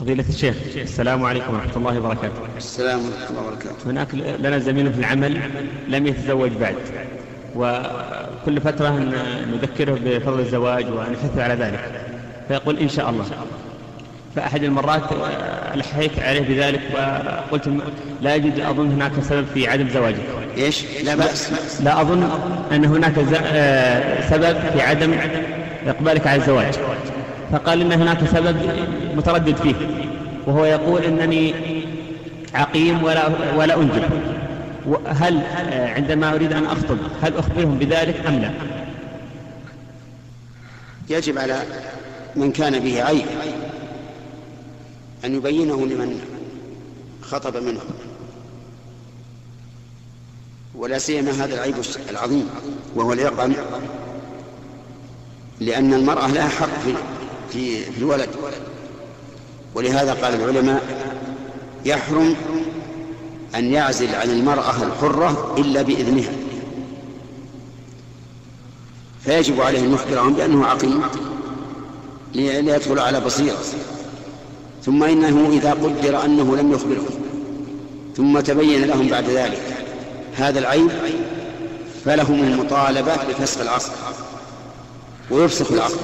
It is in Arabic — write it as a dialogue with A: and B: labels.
A: فضيلة الشيخ السلام عليكم ورحمة الله وبركاته.
B: السلام ورحمة الله وبركاته.
A: هناك لنا زميل في العمل لم يتزوج بعد وكل فترة نذكره بفضل الزواج ونحثه على ذلك فيقول إن شاء الله. فأحد المرات ألحيت عليه بذلك وقلت لا يجد أظن هناك سبب في عدم زواجك.
B: إيش؟ لا بأس.
A: لا أظن أن هناك سبب في عدم إقبالك على الزواج. فقال إن هناك سبب متردد فيه وهو يقول إنني عقيم ولا, ولا أنجب. هل عندما أريد أن أخطب هل أخبرهم بذلك أم لا؟
B: يجب على من كان به عيب أن يبينه لمن خطب منه. ولا سيما هذا العيب العظيم وهو اليقظ لأن المرأة لها حق في في في الولد. ولهذا قال العلماء يحرم أن يعزل عن المرأة الحرة إلا بإذنها. فيجب عليه أن يخبرهم بأنه عقيم ليدخل على بصيرة. ثم إنه إذا قدر أنه لم يخبرهم ثم تبين لهم بعد ذلك هذا العيب فلهم المطالبة بفسخ العقد ويفسخ العقد.